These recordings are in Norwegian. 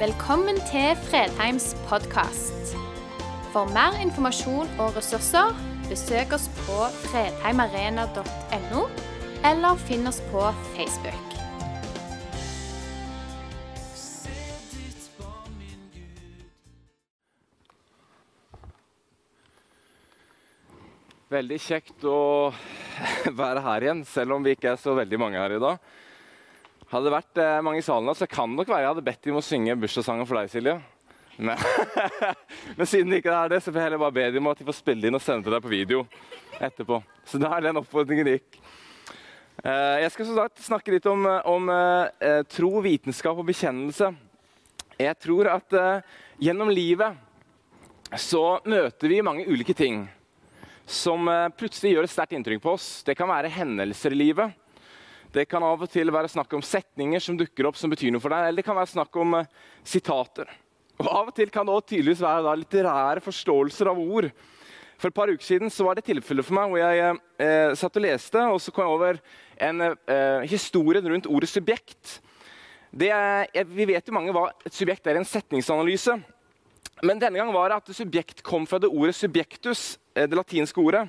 Velkommen til Fredheims podkast. For mer informasjon og ressurser, besøk oss på fredheimarena.no, eller finn oss på Facebook. Veldig kjekt å være her igjen, selv om vi ikke er så veldig mange her i dag. Hadde det vært eh, mange i salen, da, så kan det nok være jeg hadde bedt dem å synge bursdagssangen for deg, Silje. Men, men siden det ikke er det, så får jeg heller bare be dem om at de får spille inn og sende til deg på video etterpå. Så da er den oppfordringen gikk. Eh, jeg skal snakke litt om, om eh, tro, vitenskap og bekjennelse. Jeg tror at eh, gjennom livet så møter vi mange ulike ting som eh, plutselig gjør et sterkt inntrykk på oss. Det kan være hendelser i livet. Det kan av og til være snakk om setninger som dukker opp som betyr noe for deg. Eller det kan være snakk om uh, sitater. Og Av og til kan det også tydeligvis være da, litterære forståelser av ord. For et par uker siden var det tilfelle for meg hvor jeg eh, satt og leste, og så kom jeg over en eh, historie rundt ordet subjekt. Er, vi vet jo mange hva et subjekt er i en setningsanalyse. Men denne gang var det at subjekt kom fra det ordet subjektus, eh, det latinske ordet.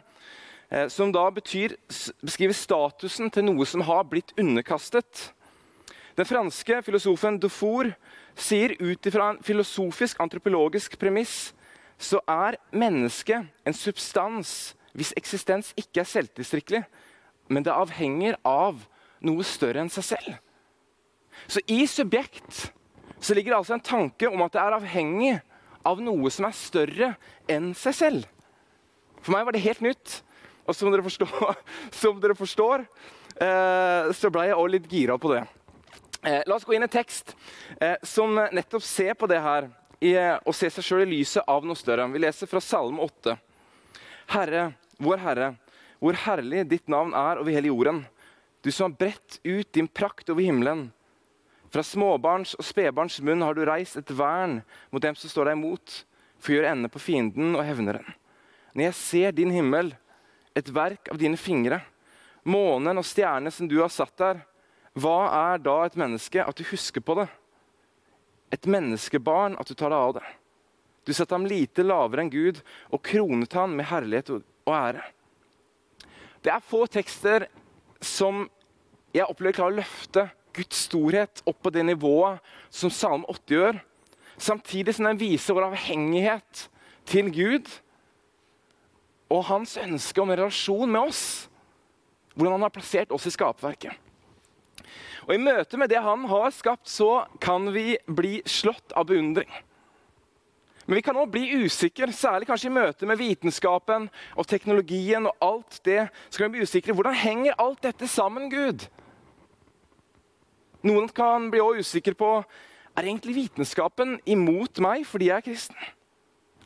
Eh, som da betyr, beskriver statusen til noe som har blitt underkastet. Den franske filosofen Dufour sier ut ifra en filosofisk, antropologisk premiss så er mennesket en substans hvis eksistens ikke er selvtilstrekkelig, men det avhenger av noe større enn seg selv. Så i subjekt så ligger det altså en tanke om at det er avhengig av noe som er større enn seg selv. For meg var det helt nytt. Og som dere forstår, som dere forstår eh, så ble jeg også litt gira på det. Eh, la oss gå inn i tekst eh, som nettopp ser på det her i, og ser seg sjøl i lyset av noe større. Vi leser fra Salme 8. Herre, vår Herre, hvor herlig ditt navn er over hele jorden. Du som har bredt ut din prakt over himmelen. Fra småbarns og spedbarns munn har du reist et vern mot dem som står deg imot, for å gjøre ende på fienden og hevneren. Når jeg ser din himmel, et verk av dine fingre. Månen og stjernene som du har satt der. Hva er da et menneske? At du husker på det. Et menneskebarn, at du tar deg av det. Du setter ham lite lavere enn Gud og kronet ham med herlighet og ære. Det er få tekster som jeg opplever klarer å løfte Guds storhet opp på det nivået som Salme 80 gjør, samtidig som den viser vår avhengighet til Gud og hans ønske om en relasjon med oss. Hvordan han har plassert oss i skapverket. Og I møte med det han har skapt, så kan vi bli slått av beundring. Men vi kan òg bli usikre, særlig kanskje i møte med vitenskapen og teknologien. og alt det, så kan vi bli usikre. Hvordan henger alt dette sammen, Gud? Noen kan bli også usikre på er egentlig vitenskapen imot meg fordi jeg er kristen.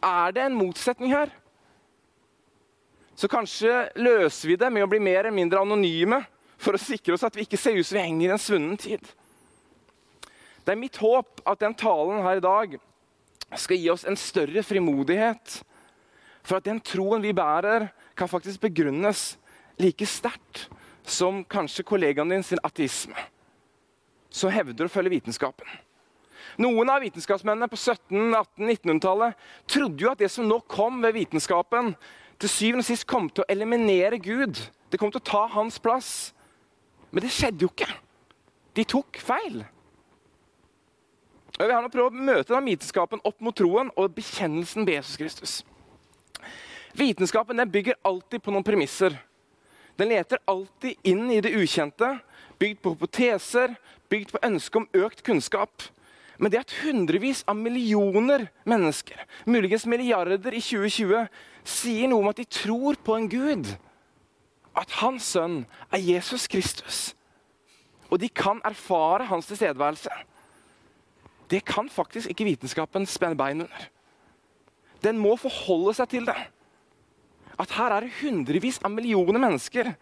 Er det en motsetning her? Så kanskje løser vi det med å bli mer eller mindre anonyme for å sikre oss at vi ikke ser ut som vi henger i en svunnen tid. Det er mitt håp at den talen her i dag skal gi oss en større frimodighet. For at den troen vi bærer, kan faktisk begrunnes like sterkt som kanskje kollegaen din sin ateisme, som hevder å følge vitenskapen. Noen av vitenskapsmennene på 17-, 18-, 1900-tallet trodde jo at det som nå kom ved vitenskapen, til syvende og sist kom til å eliminere Gud. Det kom til å ta hans plass. Men det skjedde jo ikke. De tok feil. Jeg vil gjerne prøve å møte den vitenskapen opp mot troen og bekjennelsen med Jesus Kristus. Vitenskapen bygger alltid på noen premisser. Den leter alltid inn i det ukjente, bygd på hypoteser, bygd på ønsket om økt kunnskap. Men det at hundrevis av millioner mennesker, muligens milliarder i 2020, sier noe om at de tror på en Gud, at hans sønn er Jesus Kristus, og de kan erfare hans tilstedeværelse, det kan faktisk ikke vitenskapen spenne bein under. Den må forholde seg til det. At her er det hundrevis av millioner mennesker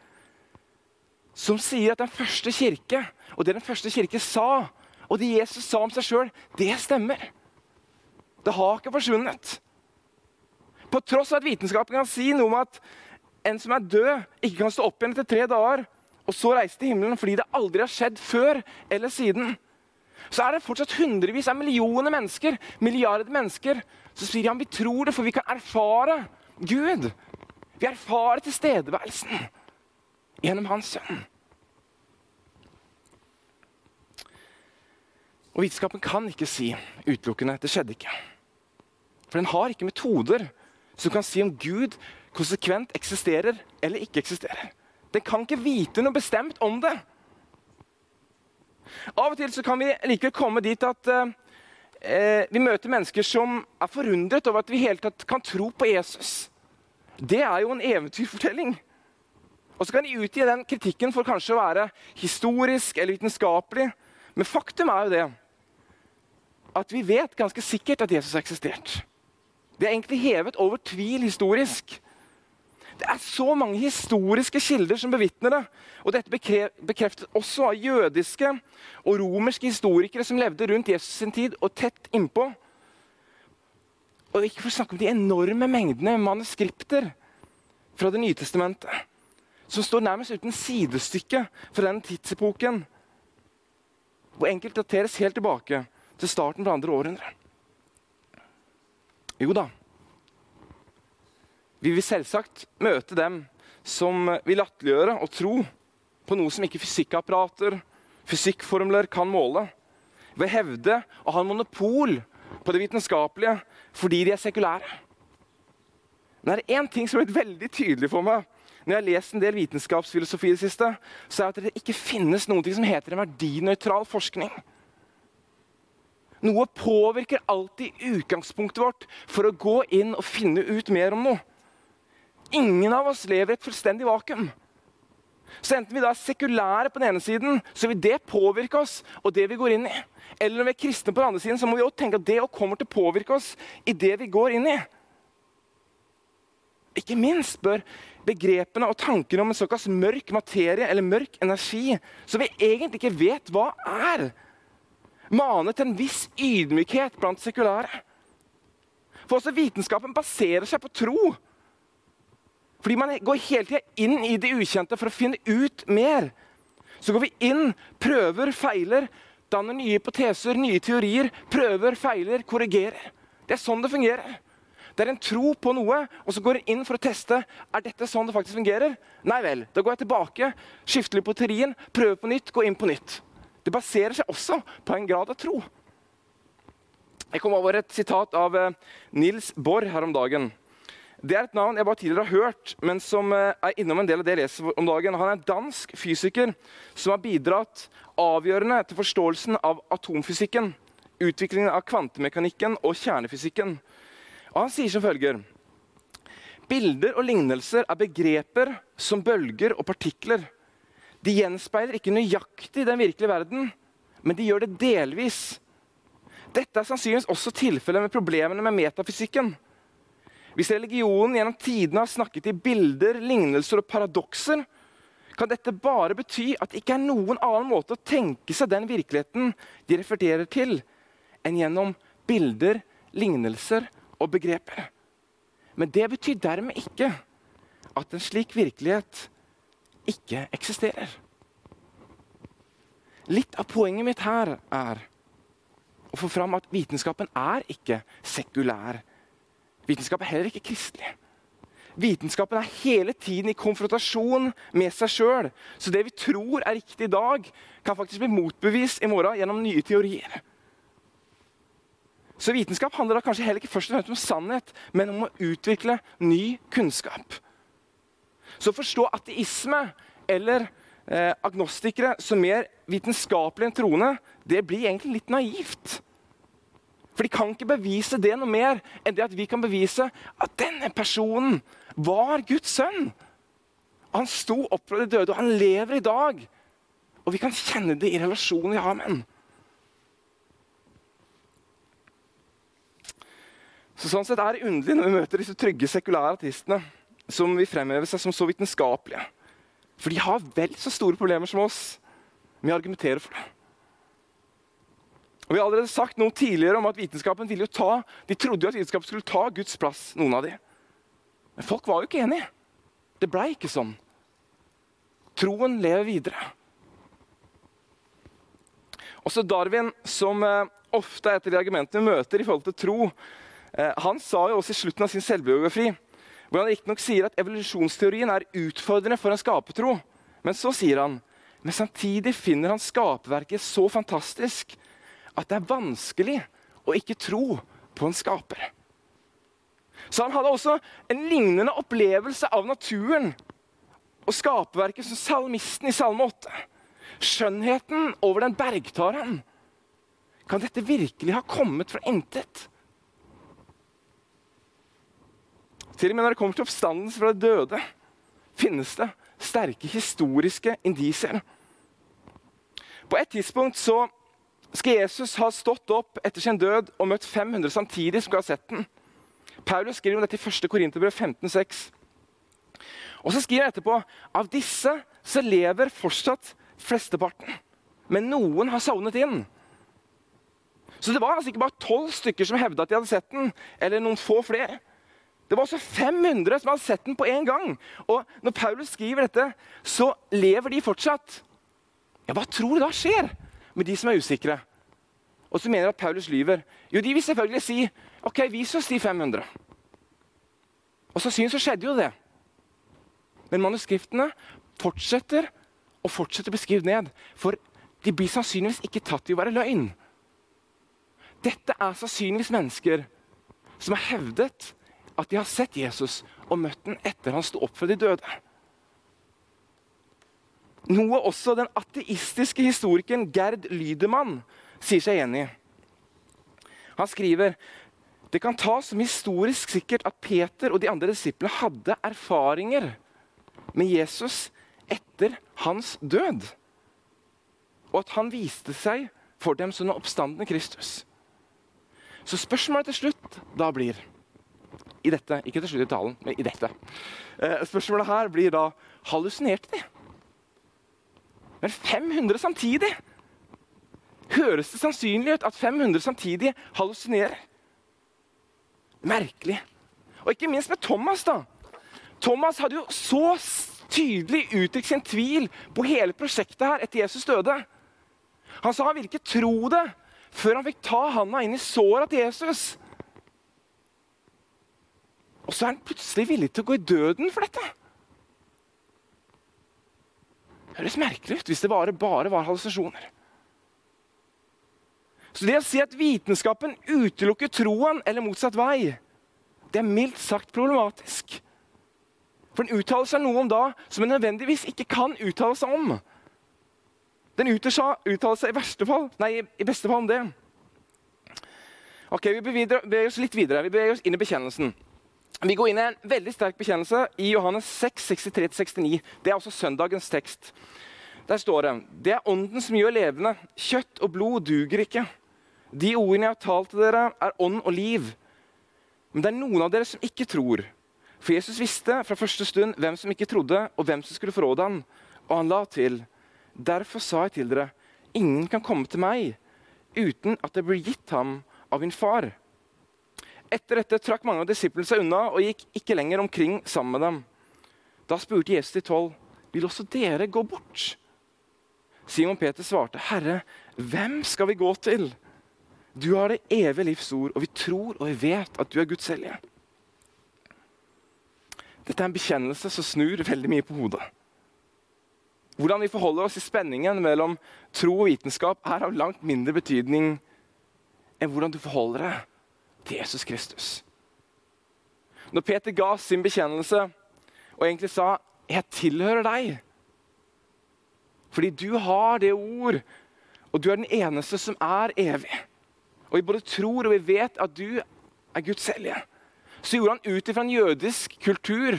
som sier at den første kirke, og det den første kirke sa, og det Jesus sa om seg sjøl, det stemmer. Det har ikke forsvunnet. På tross av at vitenskapen kan si noe om at en som er død, ikke kan stå opp igjen etter tre dager, og så reise til himmelen fordi det aldri har skjedd før eller siden, så er det fortsatt hundrevis av millioner mennesker, milliarder mennesker, som sier ja, vi tror det, for vi kan erfare Gud. Vi erfarer tilstedeværelsen gjennom Hans sønn. Og vitenskapen kan ikke si utelukkende det skjedde ikke. For den har ikke metoder som kan si om Gud konsekvent eksisterer eller ikke eksisterer. Den kan ikke vite noe bestemt om det. Av og til kan vi likevel komme dit at eh, vi møter mennesker som er forundret over at vi hele tatt kan tro på Jesus. Det er jo en eventyrfortelling. Og så kan de utgi den kritikken for kanskje å være historisk eller vitenskapelig. Men faktum er jo det at vi vet ganske sikkert at Jesus har eksistert. Det er egentlig hevet over tvil historisk. Det er så mange historiske kilder som bevitner det. Og dette bekreftet også av jødiske og romerske historikere som levde rundt Jesus sin tid og tett innpå. Og ikke for å snakke om de enorme mengdene manuskripter fra Det nye testamentet, som står nærmest uten sidestykke fra den tidsepoken, hvor enkelt dateres helt tilbake til starten på andre århundre. Jo da. Vi vil selvsagt møte dem som vil latterliggjøre og tro på noe som ikke fysikkapparater, fysikkformler kan måle. Ved å hevde å ha en monopol på det vitenskapelige fordi de er sekulære. Men det er én ting som har blitt veldig tydelig for meg når jeg har lest en del vitenskapsfilosofi i det siste, så er at det ikke finnes noe som heter en verdinøytral forskning. Noe påvirker alltid utgangspunktet vårt for å gå inn og finne ut mer om noe. Ingen av oss lever i et fullstendig vakuum. Så enten vi da er sekulære på den ene siden, så vil det påvirke oss og det vi går inn i. Eller når vi er kristne på den andre siden, så må vi også tenke at det også kommer til å påvirke oss i det vi går inn i. Ikke minst bør begrepene og tankene om en såkalt mørk materie eller mørk energi, som vi egentlig ikke vet hva er, mane til en viss ydmykhet blant sekulære. For også vitenskapen baserer seg på tro. Fordi man går hele tida inn i det ukjente for å finne ut mer. Så går vi inn, prøver, feiler, danner nye hypoteser, nye teorier. Prøver, feiler, korrigerer. Det er sånn det fungerer. Det er en tro på noe, og så går en inn for å teste. Er dette sånn det faktisk fungerer? Nei vel. Da går jeg tilbake, skifter litt på teorien, prøver på nytt, går inn på nytt. Det baserer seg også på en grad av tro. Jeg kom over et sitat av eh, Nils Bohr her om dagen. Det er et navn jeg bare tidligere har hørt, men som eh, er innom en del av det jeg leser om dagen. Han er en dansk fysiker som har bidratt avgjørende til forståelsen av atomfysikken, utviklingen av kvantemekanikken og kjernefysikken. Og han sier som følger Bilder og lignelser er begreper som bølger og partikler. De gjenspeiler ikke nøyaktig den virkelige verden, men de gjør det delvis. Dette er sannsynligvis også tilfellet med problemene med metafysikken. Hvis religionen gjennom tidene har snakket i bilder, lignelser og paradokser, kan dette bare bety at det ikke er noen annen måte å tenke seg den virkeligheten de refererer til, enn gjennom bilder, lignelser og begreper. Men det betyr dermed ikke at en slik virkelighet ikke eksisterer. Litt av poenget mitt her er å få fram at vitenskapen er ikke sekulær. Vitenskap er heller ikke kristelig. Vitenskapen er hele tiden i konfrontasjon med seg sjøl. Så det vi tror er riktig i dag, kan faktisk bli motbevist i morgen gjennom nye teorier. Så vitenskap handler da kanskje heller ikke først og fremst om sannhet, men om å utvikle ny kunnskap. Så å forstå ateisme eller eh, agnostikere som mer vitenskapelig enn troende, det blir egentlig litt naivt. For de kan ikke bevise det noe mer enn det at vi kan bevise at denne personen var Guds sønn. Han sto opp fra de døde, og han lever i dag. Og vi kan kjenne det i relasjonen med ham. Så sånn sett er det underlig når vi møter disse trygge sekulære artistene som vil fremheve seg som så vitenskapelige. For de har vel så store problemer som oss med å argumentere for det. Og Vi har allerede sagt noe tidligere om at vitenskapen ville jo ta, de trodde jo at vitenskapen skulle ta Guds plass. noen av de. Men folk var jo ikke enige. Det blei ikke sånn. Troen lever videre. Også Darwin, som eh, ofte er et av de argumentene vi møter i forhold til tro, eh, han sa jo også i slutten av sin selvbiografi hvor han riktignok sier at evolusjonsteorien er utfordrende for en skapetro. Men så sier han men samtidig finner han skaperverket så fantastisk at det er vanskelig å ikke tro på en skaper. Så han hadde også en lignende opplevelse av naturen og skaperverket som salmisten i Salme 8. Skjønnheten over den bergtaren. Kan dette virkelig ha kommet fra intet? Til og med når det kommer til oppstandelse fra de døde, finnes det sterke historiske indisier. På et tidspunkt så skal Jesus ha stått opp etter sin død og møtt 500 samtidig som skal ha sett den. Paulus skriver om dette i 1. Korinterbrev 15,6. Og så skriver han etterpå av disse så lever fortsatt flesteparten. Men noen har sovnet inn. Så det var altså ikke bare tolv stykker som hevda at de hadde sett den, eller noen få flere. Det var også 500 som hadde sett den på én gang. Og når Paulus skriver dette, så lever de fortsatt. Ja, Hva tror du da skjer med de som er usikre? Og som mener at Paulus lyver? Jo, de vil selvfølgelig si OK, vis oss de 500. Og syns så skjedde jo det. Men manuskriptene fortsetter og fortsetter å bli skrevet ned. For de blir sannsynligvis ikke tatt i å være løgn. Dette er sannsynligvis mennesker som har hevdet at de har sett Jesus og møtt den etter han sto opp fra de døde. Noe også den ateistiske historikeren Gerd Lydemann sier seg enig i. Han skriver det kan tas som historisk sikkert at Peter og de andre disiplene hadde erfaringer med Jesus etter hans død. Og at han viste seg for dem som den oppstandende Kristus. Så spørsmålet til slutt da blir i dette, Ikke til slutt i talen, men i dette. Eh, spørsmålet her blir da hallusinerte de? Men 500 samtidig? Høres det sannsynlig ut at 500 samtidig hallusinerer? Merkelig. Og ikke minst med Thomas. da. Thomas hadde jo så tydelig uttrykt sin tvil på hele prosjektet her etter Jesus døde. Han sa han ville ikke tro det før han fikk ta handa inn i såra til Jesus. Og så er han plutselig villig til å gå i døden for dette. Det høres merkelig ut hvis det bare, bare var hallusinasjoner. Så det å si at vitenskapen utelukker troen eller motsatt vei, det er mildt sagt problematisk. For den uttaler seg noe om da som en nødvendigvis ikke kan uttale seg om. Den uttaler seg i fall, nei, i beste fall om det. Ok, Vi beveger oss litt videre. Vi beveger oss inn i bekjennelsen. Vi går inn i en veldig sterk bekjennelse i Johannes 6, 63-69. Det er også søndagens tekst. Der står det Det er Ånden som gjør levende. Kjøtt og blod duger ikke. De ordene jeg har talt til dere, er ånd og liv. Men det er noen av dere som ikke tror. For Jesus visste fra første stund hvem som ikke trodde, og hvem som skulle forråde ham. Og han la til, derfor sa jeg til dere, ingen kan komme til meg uten at det blir gitt ham av min far. Etter dette trakk mange av disiplene seg unna og gikk ikke lenger omkring sammen med dem. Da spurte Jesus de tolv, vil også dere gå bort? Simon Peter svarte, Herre, hvem skal vi gå til? Du har det evige livs ord, og vi tror og vi vet at du er Guds hellige. Dette er en bekjennelse som snur veldig mye på hodet. Hvordan vi forholder oss i spenningen mellom tro og vitenskap, er av langt mindre betydning enn hvordan du forholder deg til Jesus Kristus. Når Peter ga sin bekjennelse og egentlig sa 'Jeg tilhører deg', fordi du har det ord, og du er den eneste som er evig. Og vi både tror og vi vet at du er Guds hellige så gjorde han ut ifra en jødisk kultur.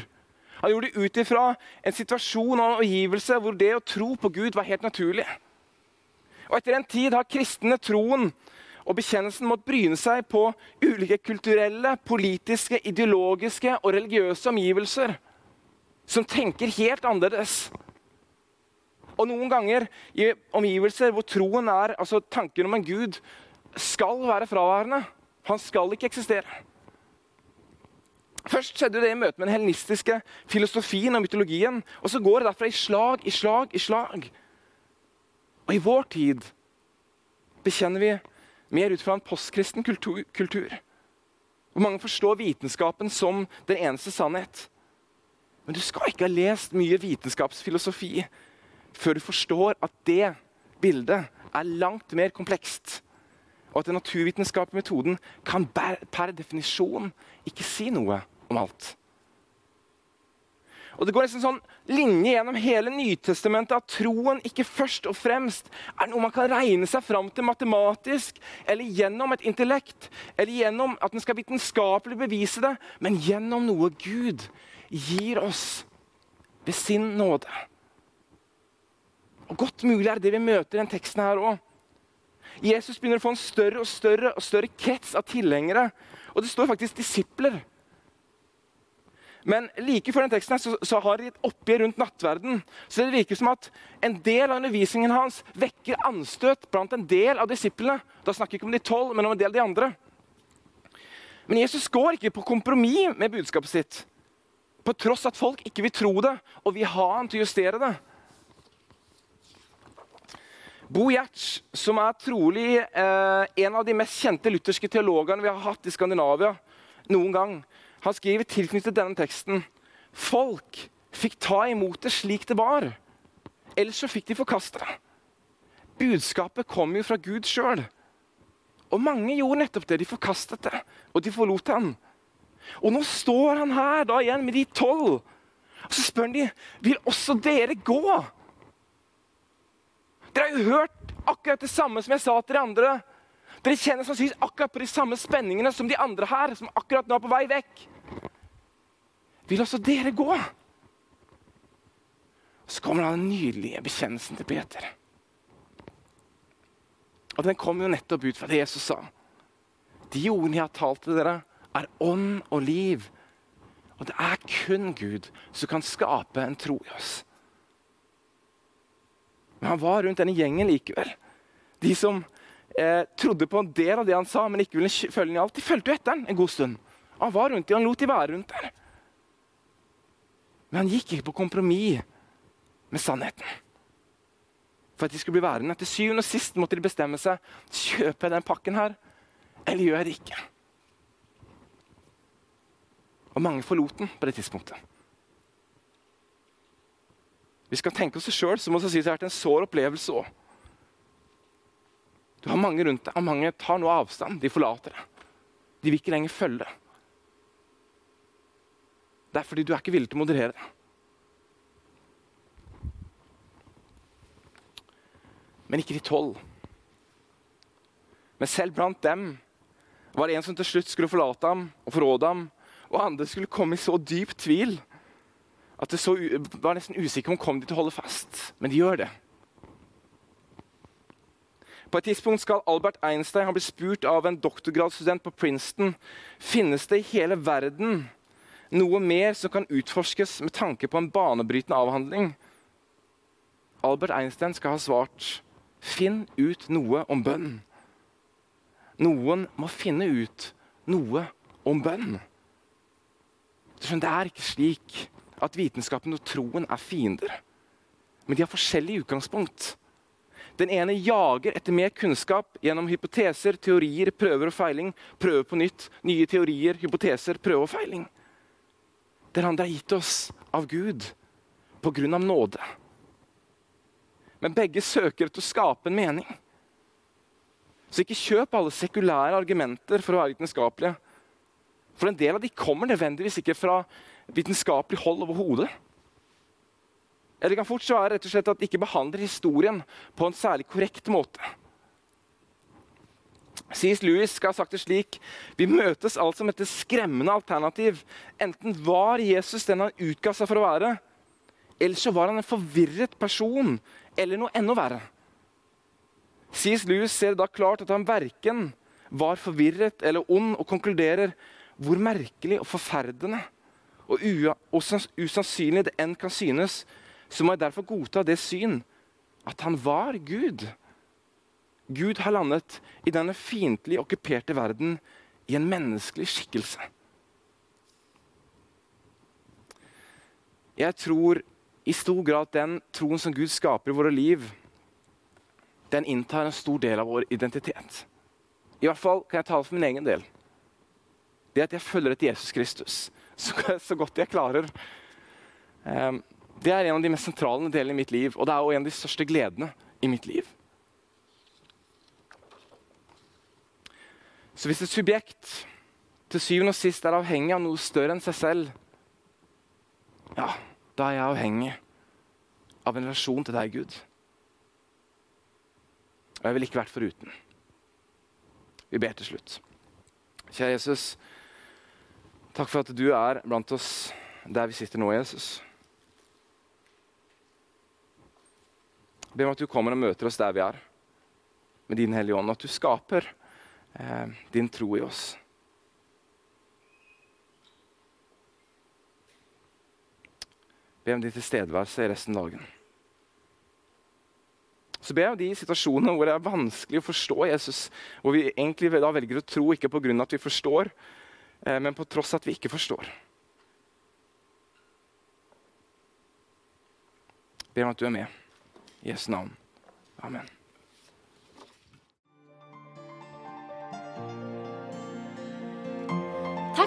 Han gjorde det ut ifra en situasjon og en omgivelse hvor det å tro på Gud var helt naturlig. Og Etter en tid har kristne troen og bekjennelsen måtte bryne seg på ulike kulturelle, politiske, ideologiske og religiøse omgivelser som tenker helt annerledes. Og noen ganger i omgivelser hvor troen er, altså tanken om en gud skal være fraværende. Han skal ikke eksistere. Først skjedde det i møte med den helenistiske filosofien og mytologien. Og så går det derfra i slag i slag i slag. Og i vår tid bekjenner vi mer ut fra en postkristen kultur, kultur. Hvor mange forstår vitenskapen som den eneste sannhet. Men du skal ikke ha lest mye vitenskapsfilosofi før du forstår at det bildet er langt mer komplekst. Og at den naturvitenskapelige metoden kan per definisjon ikke si noe om alt. Og Det går en sånn linje gjennom hele Nytestamentet at troen ikke først og fremst er noe man kan regne seg fram til matematisk, eller gjennom et intellekt, eller gjennom at den skal vitenskapelig bevise det, men gjennom noe Gud gir oss ved sin nåde. Og Godt mulig er det vi møter i denne teksten her òg. Jesus begynner å få en større og større og større krets av tilhengere. Og det står faktisk disipler. Men like før den teksten her, så, så har de et oppgjør rundt nattverden. Så det virker som at en del av undervisningen hans vekker anstøt blant en del av disiplene. Da snakker vi ikke om de tolv, men om en del av de andre. Men Jesus går ikke på kompromiss med budskapet sitt. På tross at folk ikke vil tro det og vil ha han til å justere det. Bo Giertz, som er trolig eh, en av de mest kjente lutherske teologene vi har hatt i Skandinavia noen gang, han skriver tilknyttet denne teksten Folk fikk ta imot det slik det var, ellers så fikk de forkaste det. Budskapet kom jo fra Gud sjøl. Og mange gjorde nettopp det. De forkastet det, og de forlot han. Og nå står han her da igjen med de tolv. Og så spør han de, vil også dere gå. Dere har jo hørt akkurat det samme som jeg sa til de andre. Dere kjenner sannsynligvis akkurat på de samme spenningene som de andre her, som akkurat nå er på vei vekk. Vil også dere gå? Så kommer den nydelige bekjennelsen til Peter. Og Den kom jo nettopp ut fra det Jesus sa. De ordene jeg har talt til dere, er ånd og liv. Og det er kun Gud som kan skape en tro i oss. Men han var rundt denne gjengen likevel. De som eh, trodde på en del av det han sa, men ikke ville følge ham i alt, de fulgte jo etter ham en god stund. Han var rundt dem, han lot de være rundt der. Men han gikk ikke på kompromiss med sannheten. For at de skulle bli værende. Til syvende og sist måtte de bestemme seg. Kjøper jeg den pakken her, eller gjør jeg det ikke? Og mange forlot den på det tidspunktet. Vi skal tenke oss det sjøl, må det sies det har vært en sår opplevelse òg. Du har mange rundt deg, og mange tar nå avstand. De forlater det. De vil ikke lenger følge det. Er fordi du er ikke villig til å moderere det. Men ikke de tolv. Men selv blant dem var det en som til slutt skulle forlate ham og forråde ham, og andre skulle komme i så dyp tvil at det så, var nesten usikker om kom de til å holde fast. Men de gjør det. På et tidspunkt skal Albert Einstein ha blitt spurt av en doktorgradsstudent på Princeton finnes det i hele verden noe mer som kan utforskes med tanke på en banebrytende avhandling. Albert Einstein skal ha svart finn ut noe om bønn. Noen må finne ut noe om bønn. Det er ikke slik at vitenskapen og troen er fiender. Men de har forskjellig utgangspunkt. Den ene jager etter mer kunnskap gjennom hypoteser, teorier, prøver og feiling. Prøver på nytt. Nye teorier, hypoteser, prøve og feiling. Den andre er gitt oss av Gud på grunn av nåde. Men begge søker etter å skape en mening. Så ikke kjøp alle sekulære argumenter for å være vitenskapelige. For en del av de kommer nødvendigvis ikke fra vitenskapelig hold over hodet. Eller det kan fort være rett og slett at de ikke behandler historien på en særlig korrekt måte. C.S. Lewis skal ha sagt det slik Vi møtes altså med et skremmende alternativ. Enten var Jesus den han utga seg for å være, eller så var han en forvirret person, eller noe enda verre. C.S. Lewis ser da klart at han verken var forvirret eller ond, og konkluderer hvor merkelig og forferdende og usannsynlig det enn kan synes, så må jeg derfor godta det syn at han var Gud. Gud har landet i denne fiendtlig okkuperte verden i en menneskelig skikkelse. Jeg tror i stor grad den troen som Gud skaper i våre liv, den inntar en stor del av vår identitet. I hvert fall kan jeg tale for min egen del. Det at jeg følger etter Jesus Kristus så, godt jeg klarer. Um, det er en av de mest sentrale delene i mitt liv, og det er også en av de største gledene i mitt liv. Så hvis et subjekt til syvende og sist er avhengig av noe større enn seg selv, ja, da er jeg avhengig av en relasjon til deg, Gud. Og jeg vil ikke vært foruten. Vi ber til slutt. Kjære Jesus, takk for at du er blant oss der vi sitter nå, Jesus. Jeg ber om at du kommer og møter oss der vi er, med din Hellige Ånd. At du skaper din tro i oss. Be om din tilstedeværelse resten av dagen. Så ber jeg om de situasjonene hvor det er vanskelig å forstå Jesus, hvor vi egentlig da velger å tro ikke pga. at vi forstår, eh, men på tross at vi ikke forstår. Ber om at du er med. I Jesu navn. Amen.